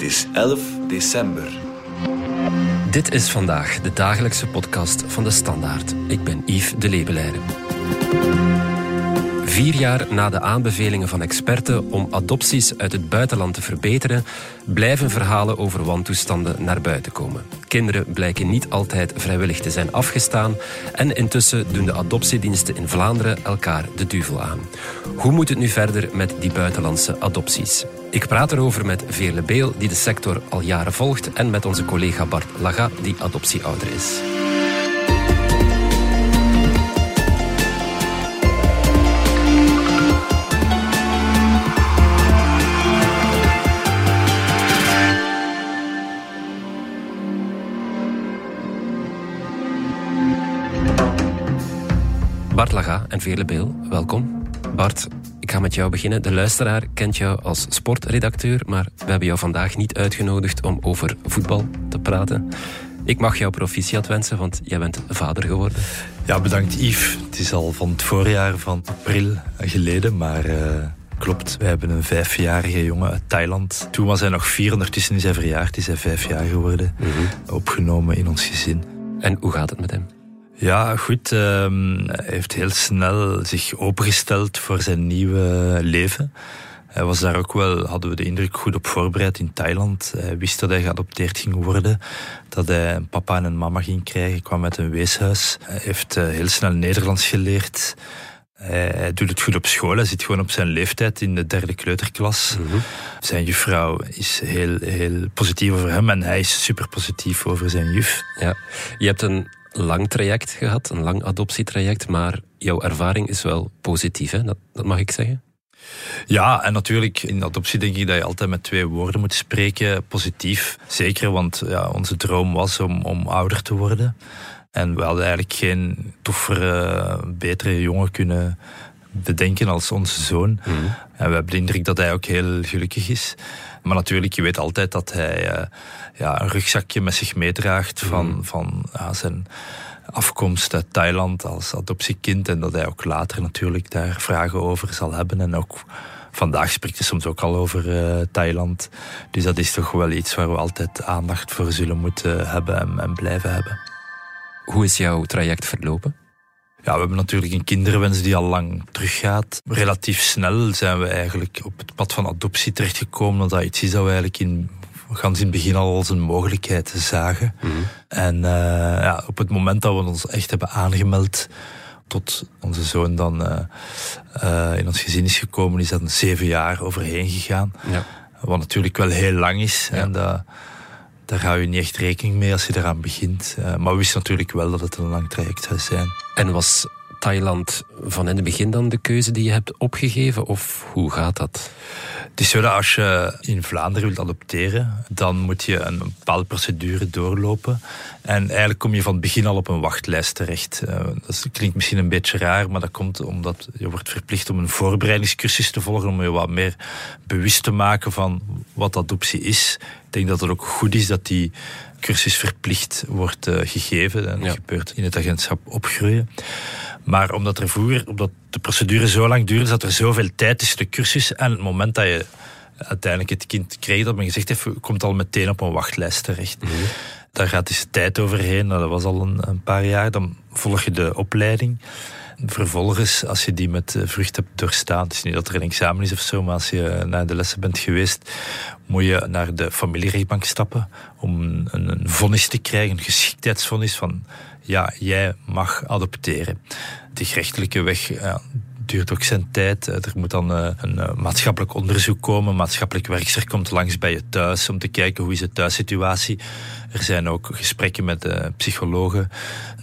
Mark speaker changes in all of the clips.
Speaker 1: Het is 11 december.
Speaker 2: Dit is vandaag de dagelijkse podcast van de Standaard. Ik ben Yves de Lebeleiren. Vier jaar na de aanbevelingen van experten om adopties uit het buitenland te verbeteren, blijven verhalen over wantoestanden naar buiten komen. Kinderen blijken niet altijd vrijwillig te zijn afgestaan en intussen doen de adoptiediensten in Vlaanderen elkaar de duvel aan. Hoe moet het nu verder met die buitenlandse adopties? Ik praat erover met Veerle Beel, die de sector al jaren volgt, en met onze collega Bart Laga, die adoptieouder is. Bart Laga en Veerle Beel, welkom. Bart, ik ga met jou beginnen. De luisteraar kent jou als sportredacteur, maar we hebben jou vandaag niet uitgenodigd om over voetbal te praten. Ik mag jou proficiat wensen, want jij bent vader geworden.
Speaker 3: Ja, bedankt Yves. Het is al van het voorjaar van april geleden, maar uh, klopt. We hebben een vijfjarige jongen uit Thailand. Toen was hij nog vier, ondertussen is hij verjaard, is hij vijf jaar geworden. Opgenomen in ons gezin.
Speaker 2: En hoe gaat het met hem?
Speaker 3: Ja, goed. Um, hij heeft heel snel zich opengesteld voor zijn nieuwe leven. Hij was daar ook wel, hadden we de indruk, goed op voorbereid in Thailand. Hij wist dat hij geadopteerd ging worden. Dat hij een papa en een mama ging krijgen. Hij kwam uit een weeshuis. Hij heeft uh, heel snel Nederlands geleerd. Hij, hij, doet het goed op school. Hij zit gewoon op zijn leeftijd in de derde kleuterklas. Mm -hmm. Zijn juffrouw is heel, heel positief over hem. En hij is super positief over zijn juf.
Speaker 2: Ja. Je hebt een lang traject gehad, een lang adoptietraject, maar jouw ervaring is wel positief, hè? Dat, mag ik zeggen?
Speaker 3: Ja, en natuurlijk in adoptie denk ik dat je altijd met twee woorden moet spreken. Positief, zeker, want ja, onze droom was om, om ouder te worden. En we hadden eigenlijk geen toffere, betere jongen kunnen bedenken als onze zoon. Mm. En we hebben de indruk dat hij ook heel gelukkig is. Maar natuurlijk, je weet altijd dat hij uh, ja, een rugzakje met zich meedraagt van, mm. van ja, zijn afkomst uit Thailand als adoptiekind. En dat hij ook later natuurlijk daar vragen over zal hebben. En ook vandaag spreekt hij soms ook al over uh, Thailand. Dus dat is toch wel iets waar we altijd aandacht voor zullen moeten hebben en, en blijven hebben.
Speaker 2: Hoe is jouw traject verlopen?
Speaker 3: Ja, we hebben natuurlijk een kinderwens die al lang teruggaat. Relatief snel zijn we eigenlijk op het pad van adoptie terechtgekomen. Dat iets is dat we eigenlijk in gaan in het begin al als een mogelijkheid zagen. Mm -hmm. En uh, ja, op het moment dat we ons echt hebben aangemeld tot onze zoon dan uh, uh, in ons gezin is gekomen, is dat een zeven jaar overheen gegaan. Ja. Wat natuurlijk wel heel lang is. Ja. En daar hou je niet echt rekening mee als je eraan begint. Uh, maar we wisten natuurlijk wel dat het een lang traject zou zijn.
Speaker 2: En was Thailand van in het begin dan de keuze die je hebt opgegeven? Of hoe gaat dat?
Speaker 3: Het is zo dat als je in Vlaanderen wilt adopteren, dan moet je een bepaalde procedure doorlopen. En eigenlijk kom je van het begin al op een wachtlijst terecht. Uh, dat klinkt misschien een beetje raar, maar dat komt omdat je wordt verplicht om een voorbereidingscursus te volgen, om je wat meer bewust te maken van wat adoptie is. Ik denk dat het ook goed is dat die cursus verplicht wordt uh, gegeven. En dat ja. gebeurt in het agentschap opgroeien. Maar omdat er vroeger, omdat de procedure zo lang duurde, dat er zoveel tijd tussen de cursus en het moment dat je uiteindelijk het kind kreeg, dat men gezegd heeft, komt al meteen op een wachtlijst terecht. Mm -hmm. Daar gaat dus tijd overheen, dat was al een, een, paar jaar. Dan volg je de opleiding. Vervolgens, als je die met vrucht hebt doorstaan, het is niet dat er een examen is of zo, maar als je naar de lessen bent geweest, moet je naar de familierechtbank stappen om een, een vonnis te krijgen, een geschiktheidsvonnis van ja, jij mag adopteren. Die gerechtelijke weg duurt ook zijn tijd. Er moet dan uh, een uh, maatschappelijk onderzoek komen. Maatschappelijk werkster komt langs bij je thuis om te kijken hoe is de thuissituatie. Er zijn ook gesprekken met uh, psychologen.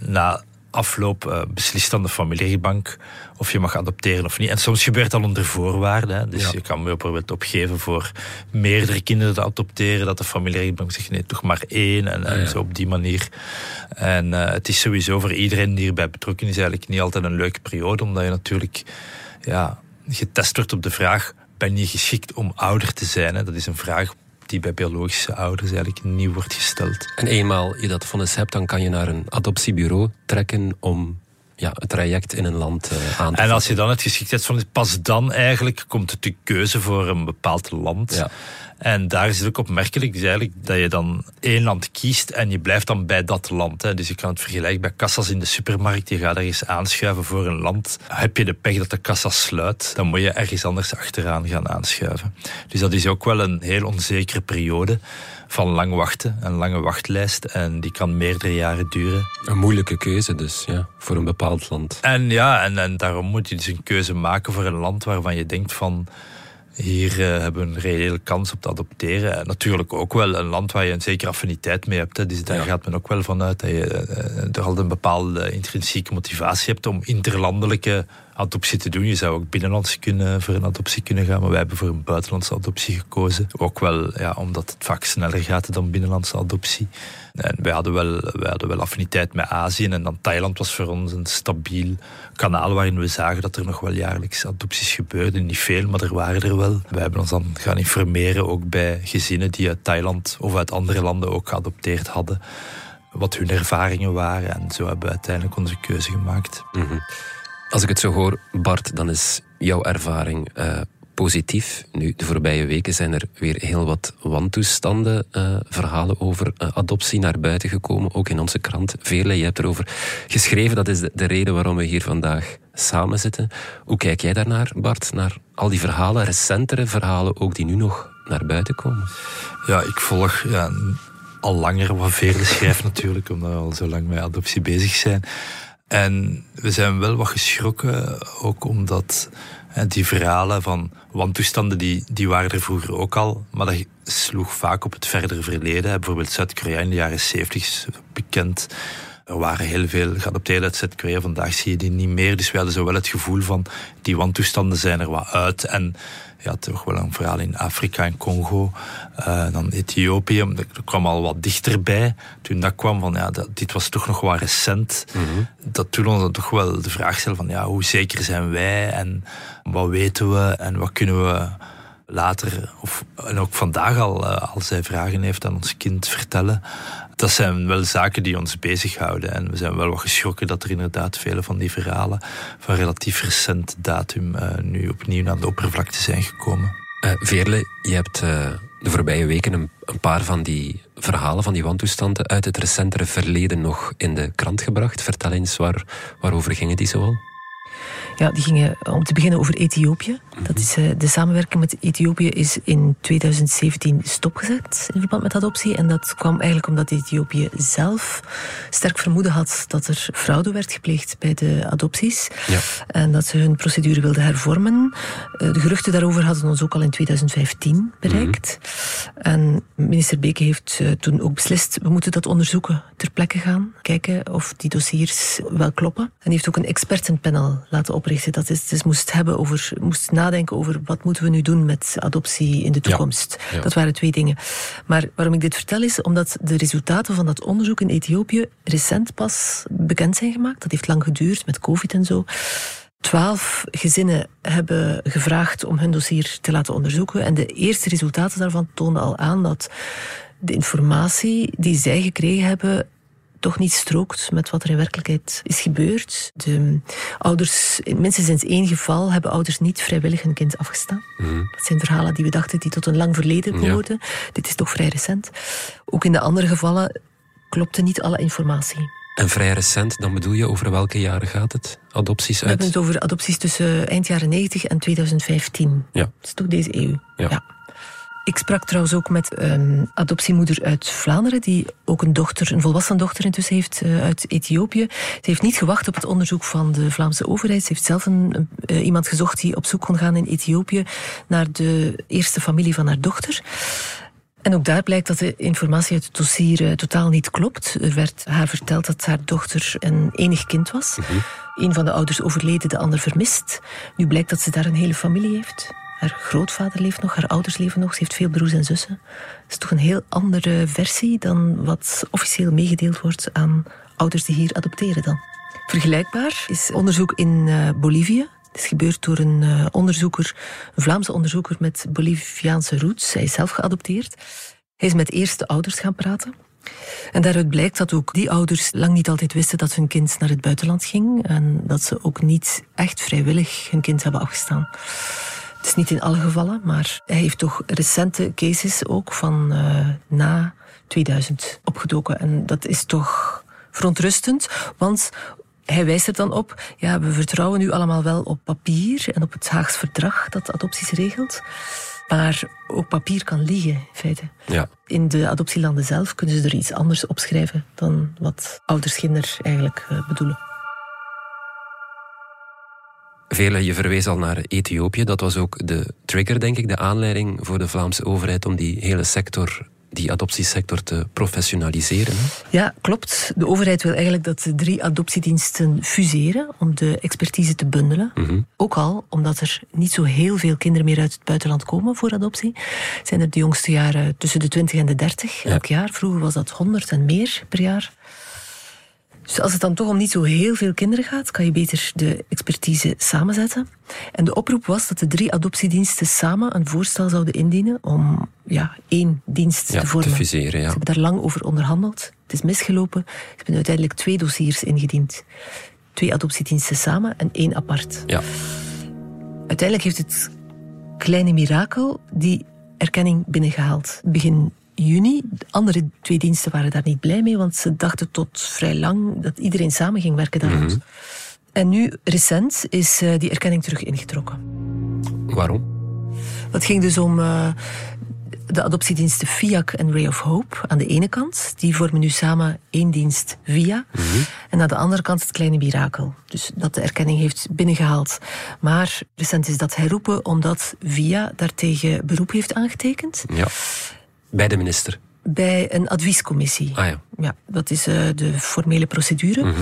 Speaker 3: Na afloop uh, beslist dan de familierechtbank of je mag adopteren of niet. En soms gebeurt dat onder voorwaarden. Hè. Dus ja. je kan bijvoorbeeld opgeven voor meerdere kinderen te adopteren, dat de familierechtbank zegt nee, toch maar één. En, en ja. zo op die manier. En uh, het is sowieso voor iedereen die erbij betrokken is eigenlijk niet altijd een leuke periode, omdat je natuurlijk ja, getest wordt op de vraag, ben je geschikt om ouder te zijn? Hè? Dat is een vraag die bij biologische ouders eigenlijk nieuw wordt gesteld.
Speaker 2: En eenmaal je dat vonnis hebt, dan kan je naar een adoptiebureau trekken om ja, het traject in een land uh, aan te
Speaker 3: En als je dan het geschiktheidsfonds, pas dan eigenlijk komt het de keuze voor een bepaald land.
Speaker 2: Ja.
Speaker 3: En daar is het ook opmerkelijk dus eigenlijk dat je dan één land kiest en je blijft dan bij dat land. Hè. Dus je kan het vergelijken bij kassas in de supermarkt. Je gaat ergens aanschuiven voor een land. Heb je de pech dat de kassa sluit, dan moet je ergens anders achteraan gaan aanschuiven. Dus dat is ook wel een heel onzekere periode van lang wachten, een lange wachtlijst. En die kan meerdere jaren duren.
Speaker 2: Een moeilijke keuze dus, ja, voor een bepaald land.
Speaker 3: En ja, en, en daarom moet je dus een keuze maken voor een land waarvan je denkt van hier uh, hebben we een reële kans op te adopteren. En natuurlijk ook wel een land waar je een zekere affiniteit mee hebt. Hè. Dus daar gaat men ook wel vanuit dat je uh, er al een bepaalde intrinsieke motivatie hebt om interlandelijke adoptie te doen. Je zou ook binnenlands kunnen, voor een adoptie kunnen gaan, maar wij hebben voor een buitenlandse adoptie gekozen. Ook wel ja, omdat het vaak sneller gaat dan binnenlandse adoptie. En wij hadden, wel, wij hadden wel affiniteit met Azië en dan Thailand was voor ons een stabiel kanaal waarin we zagen dat er nog wel jaarlijks adopties gebeurden. Niet veel, maar er waren er wel. Wij hebben ons dan gaan informeren ook bij gezinnen die uit Thailand of uit andere landen ook geadopteerd hadden. Wat hun ervaringen waren en zo hebben we uiteindelijk onze keuze gemaakt.
Speaker 2: Mm. Als ik het zo hoor, Bart, dan is jouw ervaring uh, positief. Nu, de voorbije weken zijn er weer heel wat wantoestanden, uh, verhalen over uh, adoptie naar buiten gekomen, ook in onze krant. Veerle, je hebt erover geschreven. Dat is de, de, reden waarom we hier vandaag samen zitten. Hoe kijk jij daarnaar, Bart, naar al die verhalen, recentere verhalen ook, die nu nog naar buiten komen?
Speaker 3: Ja, ik volg ja, al langer wat Veerle schrijft natuurlijk, omdat we al zo lang met adoptie bezig zijn. En we zijn wel wat geschrokken, ook omdat hè, die verhalen van wantoestanden, die, die waren er vroeger ook al, maar dat sloeg vaak op het verdere verleden. Bijvoorbeeld Zuid-Korea in de jaren 70 is bekend. Er waren heel veel geadopteerden uit Zuid-Korea. Vandaag zie je die niet meer. Dus we hadden zo wel het gevoel van die wantoestanden zijn er wat uit. En ja, toch wel een verhaal in Afrika en Congo. Uh, dan Ethiopië, dat kwam al wat dichterbij. Toen dat kwam van, ja, dat, dit was toch nog wat recent. Mm -hmm. Dat toen ons dan toch wel de vraag stelde van, ja, hoe zeker zijn wij? En wat weten we? En wat kunnen we later, of, en ook vandaag al, uh, als hij vragen heeft aan ons kind vertellen. Dat zijn wel zaken die ons bezighouden. En we zijn wel wat geschrokken dat er inderdaad vele van die verhalen van relatief recent datum uh, nu opnieuw naar de oppervlakte zijn gekomen.
Speaker 2: Uh, Veerle, je hebt de voorbije weken een, een, paar van die verhalen, van die wantoestanden uit het recentere verleden nog in de krant gebracht. Vertel eens, waar, waarover gingen die zoal?
Speaker 4: Ja, die gingen om te beginnen over Ethiopië. Dat is, uh, de samenwerking met Ethiopië is in 2017 stopgezet in verband met adoptie. En dat kwam eigenlijk omdat Ethiopië zelf sterk vermoeden had dat er fraude werd gepleegd bij de adopties.
Speaker 2: Ja.
Speaker 4: En dat ze hun procedure wilden hervormen. Uh, de geruchten daarover hadden ons ook al in 2015 bereikt. Mm-hmm. En minister Beke heeft toen ook beslist, we moeten dat onderzoeken, ter plekke gaan. Kijken of die dossiers wel kloppen. En heeft ook een expertenpanel laten oprichten. Dat is, dus moest hebben over, moest nadenken over wat moeten we nu doen met adoptie in de toekomst.
Speaker 2: Ja, ja.
Speaker 4: Dat waren twee dingen. Maar waarom ik dit vertel is omdat de resultaten van dat onderzoek in Ethiopië recent pas bekend zijn gemaakt. Dat heeft lang geduurd met COVID en zo. Twaalf gezinnen hebben gevraagd om hun dossier te laten onderzoeken. En de eerste resultaten daarvan tonen al aan dat de informatie die zij gekregen hebben toch niet strookt met wat er in werkelijkheid is gebeurd. De ouders, minstens in één geval, hebben ouders niet vrijwillig hun kind afgestaan.
Speaker 2: Mm.
Speaker 4: Dat zijn verhalen die we dachten die tot een lang verleden behoorden. Ja. Dit is toch vrij recent. Ook in de andere gevallen klopte niet alle informatie.
Speaker 2: En vrij recent, dan bedoel je over welke jaren gaat het? Adopties uit?
Speaker 4: We hebben het over adopties tussen eind jaren 90 en 2015.
Speaker 2: Ja.
Speaker 4: Dat is toch deze eeuw.
Speaker 2: Ja.
Speaker 4: ja. Ik sprak trouwens ook met een adoptiemoeder uit Vlaanderen, die ook een dochter, een volwassen dochter intussen heeft uh, uit Ethiopië. Ze heeft niet gewacht op het onderzoek van de Vlaamse overheid. Ze heeft zelf een, uh, iemand gezocht die op zoek kon gaan in Ethiopië naar de eerste familie van haar dochter. En ook daar blijkt dat de informatie uit het dossier uh, totaal niet klopt. Er werd haar verteld dat haar dochter een enig kind was.
Speaker 2: Mm -hmm.
Speaker 4: Een van de ouders overleden, de ander vermist. Nu blijkt dat ze daar een hele familie heeft. Haar grootvader leeft nog, haar ouders leven nog. Ze heeft veel broers en zussen. Dat is toch een heel andere versie dan wat officieel meegedeeld wordt aan ouders die hier adopteren dan. Vergelijkbaar is onderzoek in uh, Bolivie. Het is gebeurd door een uh, onderzoeker, een Vlaamse onderzoeker met Boliviaanse roots. Hij is zelf geadopteerd. Hij is met eerst de ouders gaan praten. En daaruit blijkt dat ook die ouders lang niet altijd wisten dat hun kind naar het buitenland ging. En dat ze ook niet echt vrijwillig hun kind hebben afgestaan. Het is niet in alle gevallen, maar hij heeft toch recente cases ook van uh, na 2000 opgedoken. En dat is toch verontrustend, want hij wijst er dan op, ja, we vertrouwen nu allemaal wel op papier en op het Haags verdrag dat adopties regelt. Maar ook papier kan liegen, in feite.
Speaker 2: Ja.
Speaker 4: In de adoptielanden zelf kunnen ze er iets anders opschrijven dan wat ouders eigenlijk uh, bedoelen.
Speaker 2: Vele, je verwees al naar Ethiopië. Dat was ook de trigger, denk ik, de aanleiding voor de Vlaamse overheid om die hele sector die adoptiesector te professionaliseren.
Speaker 4: Ja, klopt. De overheid wil eigenlijk dat de drie adoptiediensten fuseren om de expertise te bundelen.
Speaker 2: Mhm.
Speaker 4: Ook al omdat er niet zo heel veel kinderen meer uit het buitenland komen voor adoptie. Zijn er de jongste jaren tussen de 20 en de 30 elk jaar. Vroeger was dat 100 en meer per jaar. Dus als het dan toch om niet zo heel veel kinderen gaat, kan je beter de expertise samenzetten. En de oproep was dat de drie adoptiediensten samen een voorstel zouden indienen om ja, één dienst
Speaker 2: ja,
Speaker 4: te vormen.
Speaker 2: Te fuseren, ja.
Speaker 4: Ze hebben daar lang over onderhandeld. Het is misgelopen. Ze hebben uiteindelijk twee dossiers ingediend. Twee adoptiediensten samen en één apart.
Speaker 2: Ja.
Speaker 4: Uiteindelijk heeft het kleine mirakel die erkenning binnengehaald. Begin juni. De andere twee diensten waren daar niet blij mee, want ze dachten tot vrij lang dat iedereen samen ging werken daar
Speaker 2: Mhm.
Speaker 4: En nu, recent, is uh, die erkenning terug ingetrokken.
Speaker 2: Waarom?
Speaker 4: Dat ging dus om uh, de adoptiediensten FIAC en Ray of Hope aan de ene kant. Die vormen nu samen één dienst VIA.
Speaker 2: Mhm.
Speaker 4: En aan de andere kant het kleine mirakel. Dus dat de erkenning heeft binnengehaald. Maar recent is dat herroepen omdat VIA daartegen beroep heeft aangetekend.
Speaker 2: Ja. Bij de minister?
Speaker 4: Bij een adviescommissie.
Speaker 2: Ah ja.
Speaker 4: Ja, dat is uh, de formele procedure.
Speaker 2: Mhm.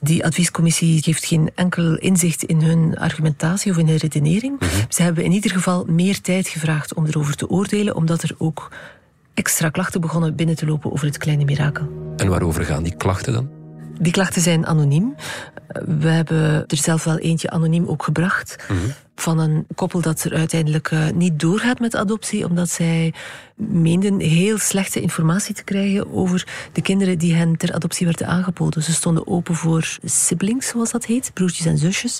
Speaker 4: Die adviescommissie geeft geen enkel inzicht in hun argumentatie of in hun redenering.
Speaker 2: Mhm.
Speaker 4: Ze hebben in ieder geval meer tijd gevraagd om erover te oordelen, omdat er ook extra klachten begonnen binnen te lopen over het kleine mirakel.
Speaker 2: En waarover gaan die klachten dan?
Speaker 4: Die klachten zijn anoniem. We hebben er zelf wel eentje anoniem ook gebracht.
Speaker 2: Mhm.
Speaker 4: Van een koppel dat er uiteindelijk uh, niet doorgaat met adoptie, omdat zij meenden heel slechte informatie te krijgen over de kinderen die hen ter adoptie werden aangeboden. Ze stonden open voor siblings, zoals dat heet, broertjes en zusjes.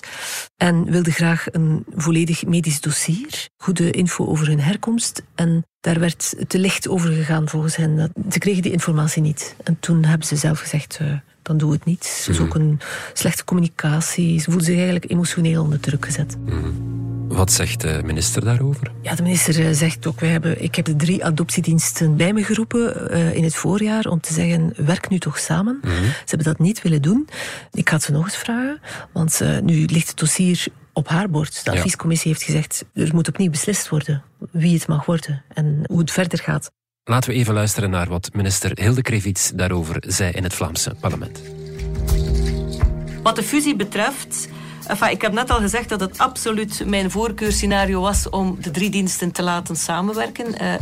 Speaker 4: En wilden graag een volledig medisch dossier, goede info over hun herkomst. En daar werd te licht over gegaan volgens hen. Ze kregen die informatie niet. En toen hebben ze zelf gezegd. Uh, dan doe het niet. Ze is ook een slechte communicatie. Ze voelde zich eigenlijk emotioneel onder druk gezet.
Speaker 2: Mm -hmm. Wat zegt de minister daarover?
Speaker 4: Ja, de minister zegt ook, wij hebben, ik heb de drie adoptiediensten bij me geroepen uh, in het voorjaar om te zeggen, werk nu toch samen.
Speaker 2: Mm -hmm.
Speaker 4: Ze hebben dat niet willen doen. Ik ga het ze nog eens vragen, want uh, nu ligt het dossier op haar bord. De adviescommissie heeft gezegd, er moet opnieuw beslist worden wie het mag worden en hoe het verder gaat.
Speaker 2: Laten we even luisteren naar wat minister Hilde Krevits daarover zei in het Vlaamse parlement.
Speaker 5: Wat de fusie betreft, enfin, ik heb net al gezegd dat het absoluut mijn voorkeurscenario was om de drie diensten te laten samenwerken. Uh,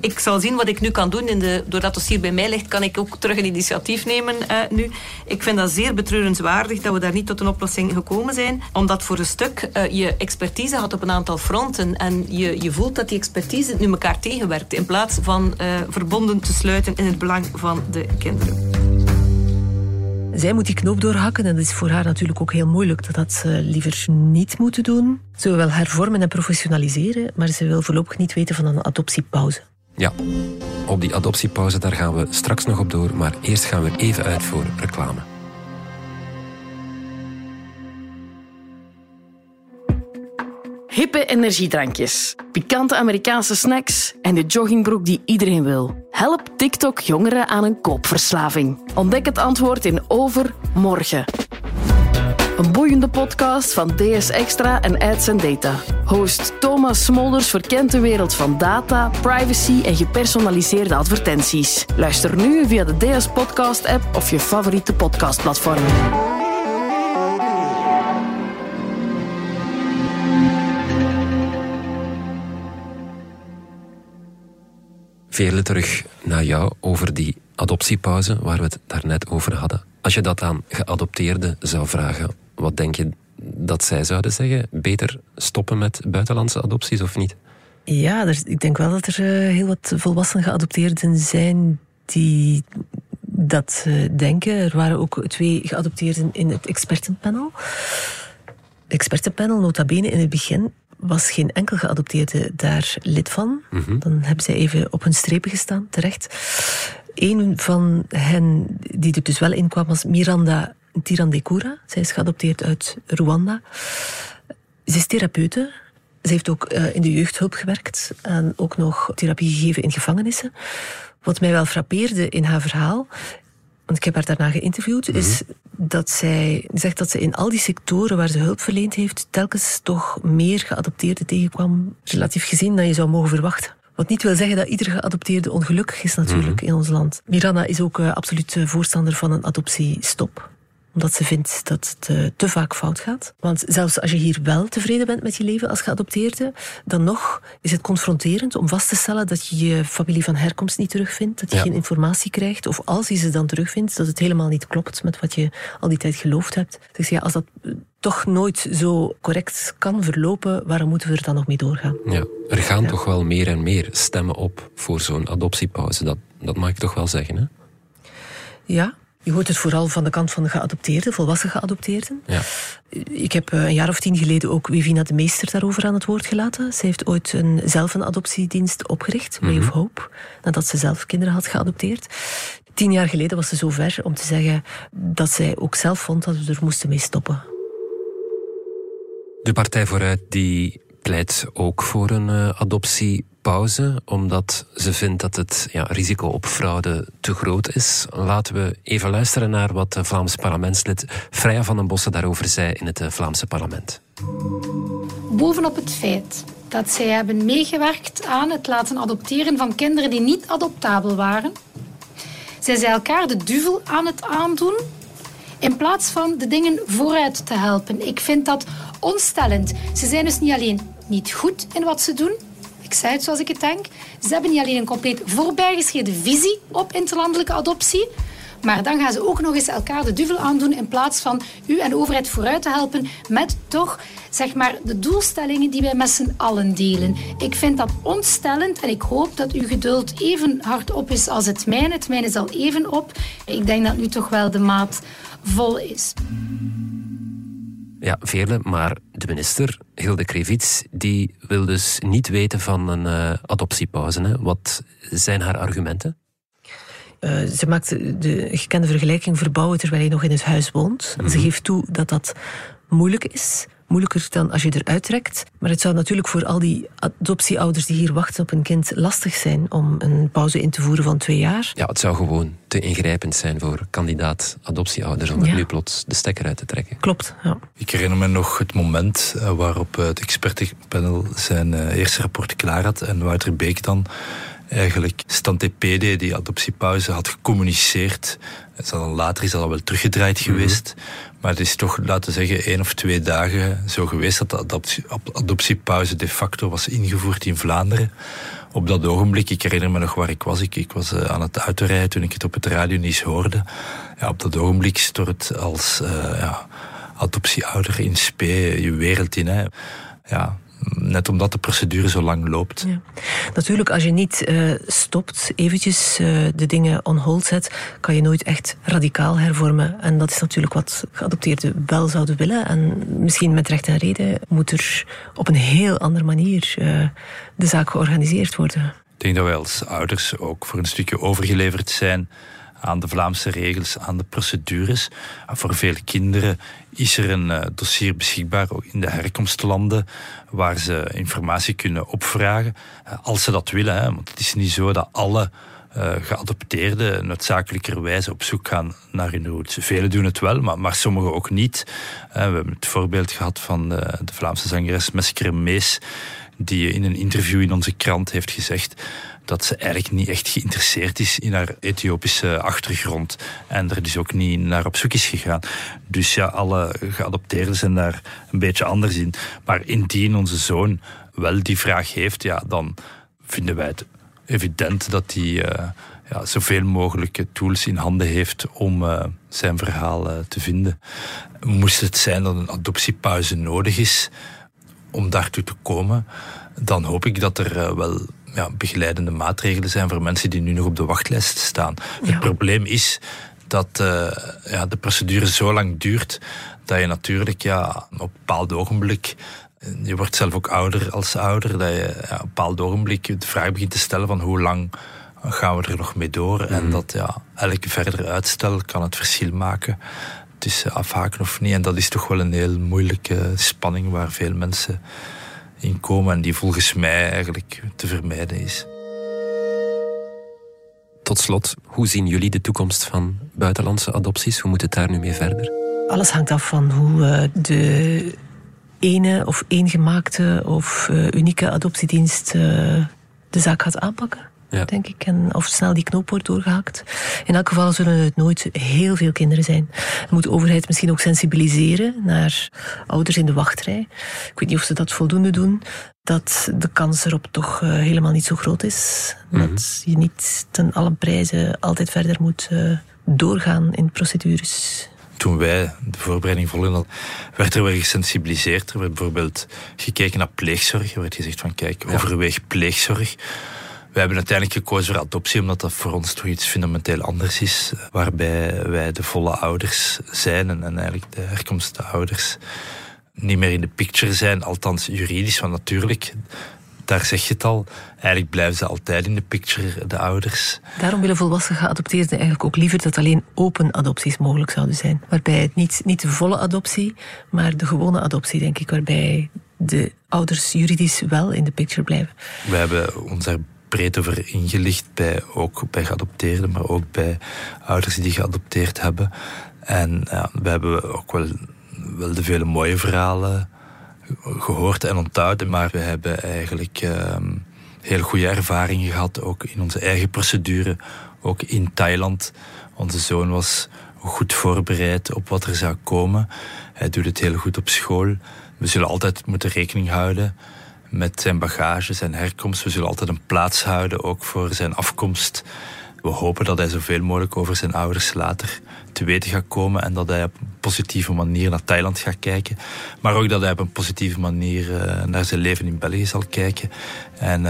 Speaker 5: ik zal zien wat ik nu kan doen. In de, doordat het hier bij mij ligt, kan ik ook terug een initiatief nemen uh, nu. Ik vind dat zeer betreurenswaardig dat we daar niet tot een oplossing gekomen zijn. Omdat voor een stuk uh, je expertise had op een aantal fronten. En je, je voelt dat die expertise nu elkaar tegenwerkt. In plaats van verbonden te sluiten in het belang van de kinderen.
Speaker 4: Zij moet die knoop doorhakken en dat is voor haar natuurlijk ook heel moeilijk. Dat had ze liever niet moeten doen. Ze wil hervormen en professionaliseren, maar ze wil voorlopig niet weten van een adoptiepauze.
Speaker 2: Ja, op die adoptiepauze daar gaan we straks nog op door, maar eerst gaan we even uit voor reclame.
Speaker 6: Hippe energiedrankjes, pikante Amerikaanse snacks en de joggingbroek die iedereen wil. Help TikTok jongeren aan een koopverslaving. Ontdek het antwoord in Overmorgen. Een boeiende podcast van DS Extra en Ads Data. Host Thomas Smolders verkent de wereld van data, privacy en gepersonaliseerde advertenties. Luister nu via de DS Podcast app of je favoriete podcastplatform.
Speaker 2: Vele terug naar jou over die adoptiepauze waar we het daarnet over hadden. Als je dat aan geadopteerden zou vragen, wat denk je dat zij zouden zeggen? Beter stoppen met buitenlandse adopties of niet?
Speaker 4: Ja, er, ik denk wel dat er uh, heel wat volwassen geadopteerden zijn die dat uh, denken. Er waren ook twee geadopteerden in het expertenpanel. Expertenpanel, nota bene, in het begin was geen enkel geadopteerde daar lid van. Mm Dan hebben zij even op hun strepen gestaan, terecht. Een van hen die er dus wel in kwam was Miranda Tirandekura. Zij is geadopteerd uit Rwanda. Ze is therapeute. Ze heeft ook uh, in de jeugdhulp gewerkt en ook nog therapie gegeven in gevangenissen. Wat mij wel frappeerde in haar verhaal, want ik heb haar daarna geïnterviewd, mm -hmm. is dat zij zegt dat ze in al die sectoren waar ze hulp verleend heeft, telkens toch meer geadopteerden tegenkwam, relatief gezien, dan je zou mogen verwachten. Wat niet wil zeggen dat iedere geadopteerde ongelukkig is natuurlijk mm -hmm. in ons land. Miranda is ook uh, absoluut voorstander van een adoptiestop omdat ze vindt dat het uh, te vaak fout gaat. Want zelfs als je hier wel tevreden bent met je leven als geadopteerde, dan nog is het confronterend om vast te stellen dat je je familie van herkomst niet terugvindt, dat je ja. geen informatie krijgt, of als je ze dan terugvindt, dat het helemaal niet klopt met wat je al die tijd geloofd hebt. Dus ja, als dat toch nooit zo correct kan verlopen, waarom moeten we er dan nog mee doorgaan?
Speaker 2: Ja, er gaan ja. toch wel meer en meer stemmen op voor zo'n adoptiepauze. Dat, dat mag ik toch wel zeggen, hè?
Speaker 4: Ja, je hoort het vooral van de kant van de geadopteerden, volwassen geadopteerden. Ja. Ik heb een jaar of tien geleden ook Wivina de Meester daarover aan het woord gelaten. Ze heeft ooit een, zelf een adoptiedienst opgericht, Way mm -hmm. of Hope, nadat ze zelf kinderen had geadopteerd. Tien jaar geleden was ze zo ver om te zeggen dat zij ook zelf vond dat we er moesten mee stoppen.
Speaker 2: De Partij vooruit die pleit ook voor een uh, adoptiepauze, omdat ze vindt dat het ja, risico op fraude te groot is. Laten we even luisteren naar wat de Vlaamse parlementslid Freya van den Bossen daarover zei in het Vlaamse parlement.
Speaker 7: Bovenop het feit dat zij hebben meegewerkt aan het laten adopteren van kinderen die niet adoptabel waren, zijn zij elkaar de duvel aan het aandoen in plaats van de dingen vooruit te helpen. Ik vind dat onstellend. Ze zijn dus niet alleen niet goed in wat ze doen. Ik het zoals ik het denk. Ze hebben niet alleen een compleet voorbijgeschreven visie op interlandelijke adoptie. Maar dan gaan ze ook nog eens elkaar de duvel aandoen in plaats van u en de overheid vooruit te helpen met toch zeg maar, de doelstellingen die wij met z'n allen delen. Ik vind dat ontstellend en ik hoop dat uw geduld even hard op is als het mijne. Het mijne is al even op. Ik denk dat nu toch wel de maat vol is.
Speaker 2: Ja, vele, maar de minister, Hilde Krevits, die wil dus niet weten van een uh, adoptiepauze. Hè. Wat zijn haar argumenten?
Speaker 4: Uh, ze maakt de gekende vergelijking verbouwen terwijl je nog in het huis woont. Mm -hmm. Ze geeft toe dat dat moeilijk is moeilijker dan als je eruit trekt. Maar het zou natuurlijk voor al die adoptieouders die hier wachten op een kind lastig zijn om een pauze in te voeren van twee jaar.
Speaker 2: Ja, het zou gewoon te ingrijpend zijn voor kandidaat adoptieouders om ja. er nu plots de stekker uit te trekken.
Speaker 4: Klopt, ja.
Speaker 3: Ik herinner me nog het moment waarop het expertenpanel zijn eerste rapport klaar had en Wouter Beek dan eigenlijk Stantepede, die adoptiepauze, had gecommuniceerd. Het is al later is dat al wel teruggedraaid geweest. Mm -hmm. Maar het is toch, laten we zeggen, één of twee dagen zo geweest dat de adoptie, adoptiepauze de facto was ingevoerd in Vlaanderen. Op dat ogenblik, ik herinner me nog waar ik was. Ik, ik was uh, aan het autorijden toen ik het op het radionieuws hoorde. Ja, op dat ogenblik stort als uh, ja, adoptieouder in spe je wereld in. Hè. Ja, net omdat de procedure zo lang loopt. Ja.
Speaker 4: Natuurlijk, als je niet uh, stopt, eventjes uh, de dingen on hold zet, kan je nooit echt radicaal hervormen. En dat is natuurlijk wat geadopteerden wel zouden willen. En misschien met recht en reden moet er op een heel andere manier uh, de zaak georganiseerd worden.
Speaker 3: Ik denk dat wij als ouders ook voor een stukje overgeleverd zijn aan de Vlaamse regels, aan de procedures. Voor vele kinderen is er een uh, dossier beschikbaar, in de herkomstlanden, waar ze informatie kunnen opvragen. Uh, als ze dat willen, hè, want het is niet zo dat alle uh, geadopteerden noodzakelijkerwijs op zoek gaan naar hun roots. Velen doen het wel, maar, maar sommigen ook niet. we hebben het voorbeeld gehad van de, de Vlaamse zangeres Mesker Mees, die in een interview in onze krant heeft gezegd dat ze eigenlijk niet echt geïnteresseerd is in haar Ethiopische achtergrond. En er dus ook niet naar op zoek is gegaan. Dus ja, alle geadopteerden zijn daar een beetje anders in. Maar indien onze zoon wel die vraag heeft, ja, dan vinden wij het evident dat hij uh, ja, zoveel mogelijke tools in handen heeft om uh, zijn verhaal uh, te vinden. Moest het zijn dat een adoptiepauze nodig is om daartoe te komen, dan hoop ik dat er wel ja, begeleidende maatregelen zijn voor mensen die nu nog op de wachtlijst staan. Het probleem is dat uh, ja, de procedure zo lang duurt dat je natuurlijk ja, op een bepaald ogenblik je wordt zelf ook ouder als ouder, dat je ja, op een bepaald ogenblik de vraag begint te stellen van hoe lang gaan we er nog mee door? En mhm. dat ja, elke verder uitstel kan het verschil maken tussen afhaken of niet. En dat is toch wel een heel moeilijke spanning waar veel mensen in komen en die volgens mij eigenlijk te vermijden is.
Speaker 2: Tot slot, hoe zien jullie de toekomst van buitenlandse adopties? Hoe moet het daar nu mee verder?
Speaker 4: Alles hangt af van hoe eh, de ene of eengemaakte of uh, unieke adoptiedienst uh, de zaak gaat aanpakken. Ja. Denk ik. En of snel die knoop wordt doorgehakt. In elk geval zullen het nooit heel veel kinderen zijn. Moet de overheid misschien ook sensibiliseren naar ouders in de wachtrij. Ik weet niet of ze dat voldoende doen. Dat de kans erop toch uh, helemaal niet zo groot is. Mm Dat je niet ten alle prijzen altijd verder moet uh, doorgaan in procedures
Speaker 3: toen wij de voorbereiding volgden, werd er wel gesensibiliseerd. Er werd bijvoorbeeld gekeken naar pleegzorg. Er werd gezegd van kijk, overweeg pleegzorg. We hebben uiteindelijk gekozen voor adoptie, omdat dat voor ons toch iets fundamenteel anders is. Waarbij wij de volle ouders zijn en, eigenlijk de herkomstouders niet meer in de picture zijn, althans juridisch. Want natuurlijk, daar zeg je het al. Eigenlijk blijven ze altijd in de picture, de ouders.
Speaker 4: Daarom willen volwassen geadopteerden eigenlijk ook liever dat alleen open adopties mogelijk zouden zijn. Waarbij het niet, niet de volle adoptie, maar de gewone adoptie, denk ik. Waarbij de ouders juridisch wel in de picture blijven.
Speaker 3: We hebben ons daar breed over ingelicht, bij, ook bij geadopteerden, maar ook bij ouders die geadopteerd hebben. En ja, we hebben ook wel, wel de vele mooie verhalen gehoord en onthouden, maar we hebben eigenlijk uh, heel goede ervaringen gehad, ook in onze eigen procedure, ook in Thailand. Onze zoon was goed voorbereid op wat er zou komen. Hij doet het heel goed op school. We zullen altijd moeten rekening houden met zijn bagage, zijn herkomst. We zullen altijd een plaats houden, ook voor zijn afkomst. We hopen dat hij zoveel mogelijk over zijn ouders later te weten gaat komen en dat hij op een positieve manier naar Thailand gaat kijken. Maar ook dat hij op een positieve manier uh, naar zijn leven in België zal kijken. En uh,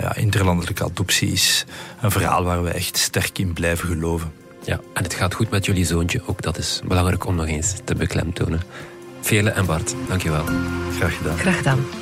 Speaker 3: ja, interlandelijke adoptie is een verhaal waar we echt sterk in blijven geloven.
Speaker 2: Ja, en het gaat goed met jullie zoontje. Ook dat is belangrijk om nog eens te beklemtonen. Vele en Bart, dankjewel.
Speaker 3: Graag gedaan.
Speaker 4: Graag gedaan.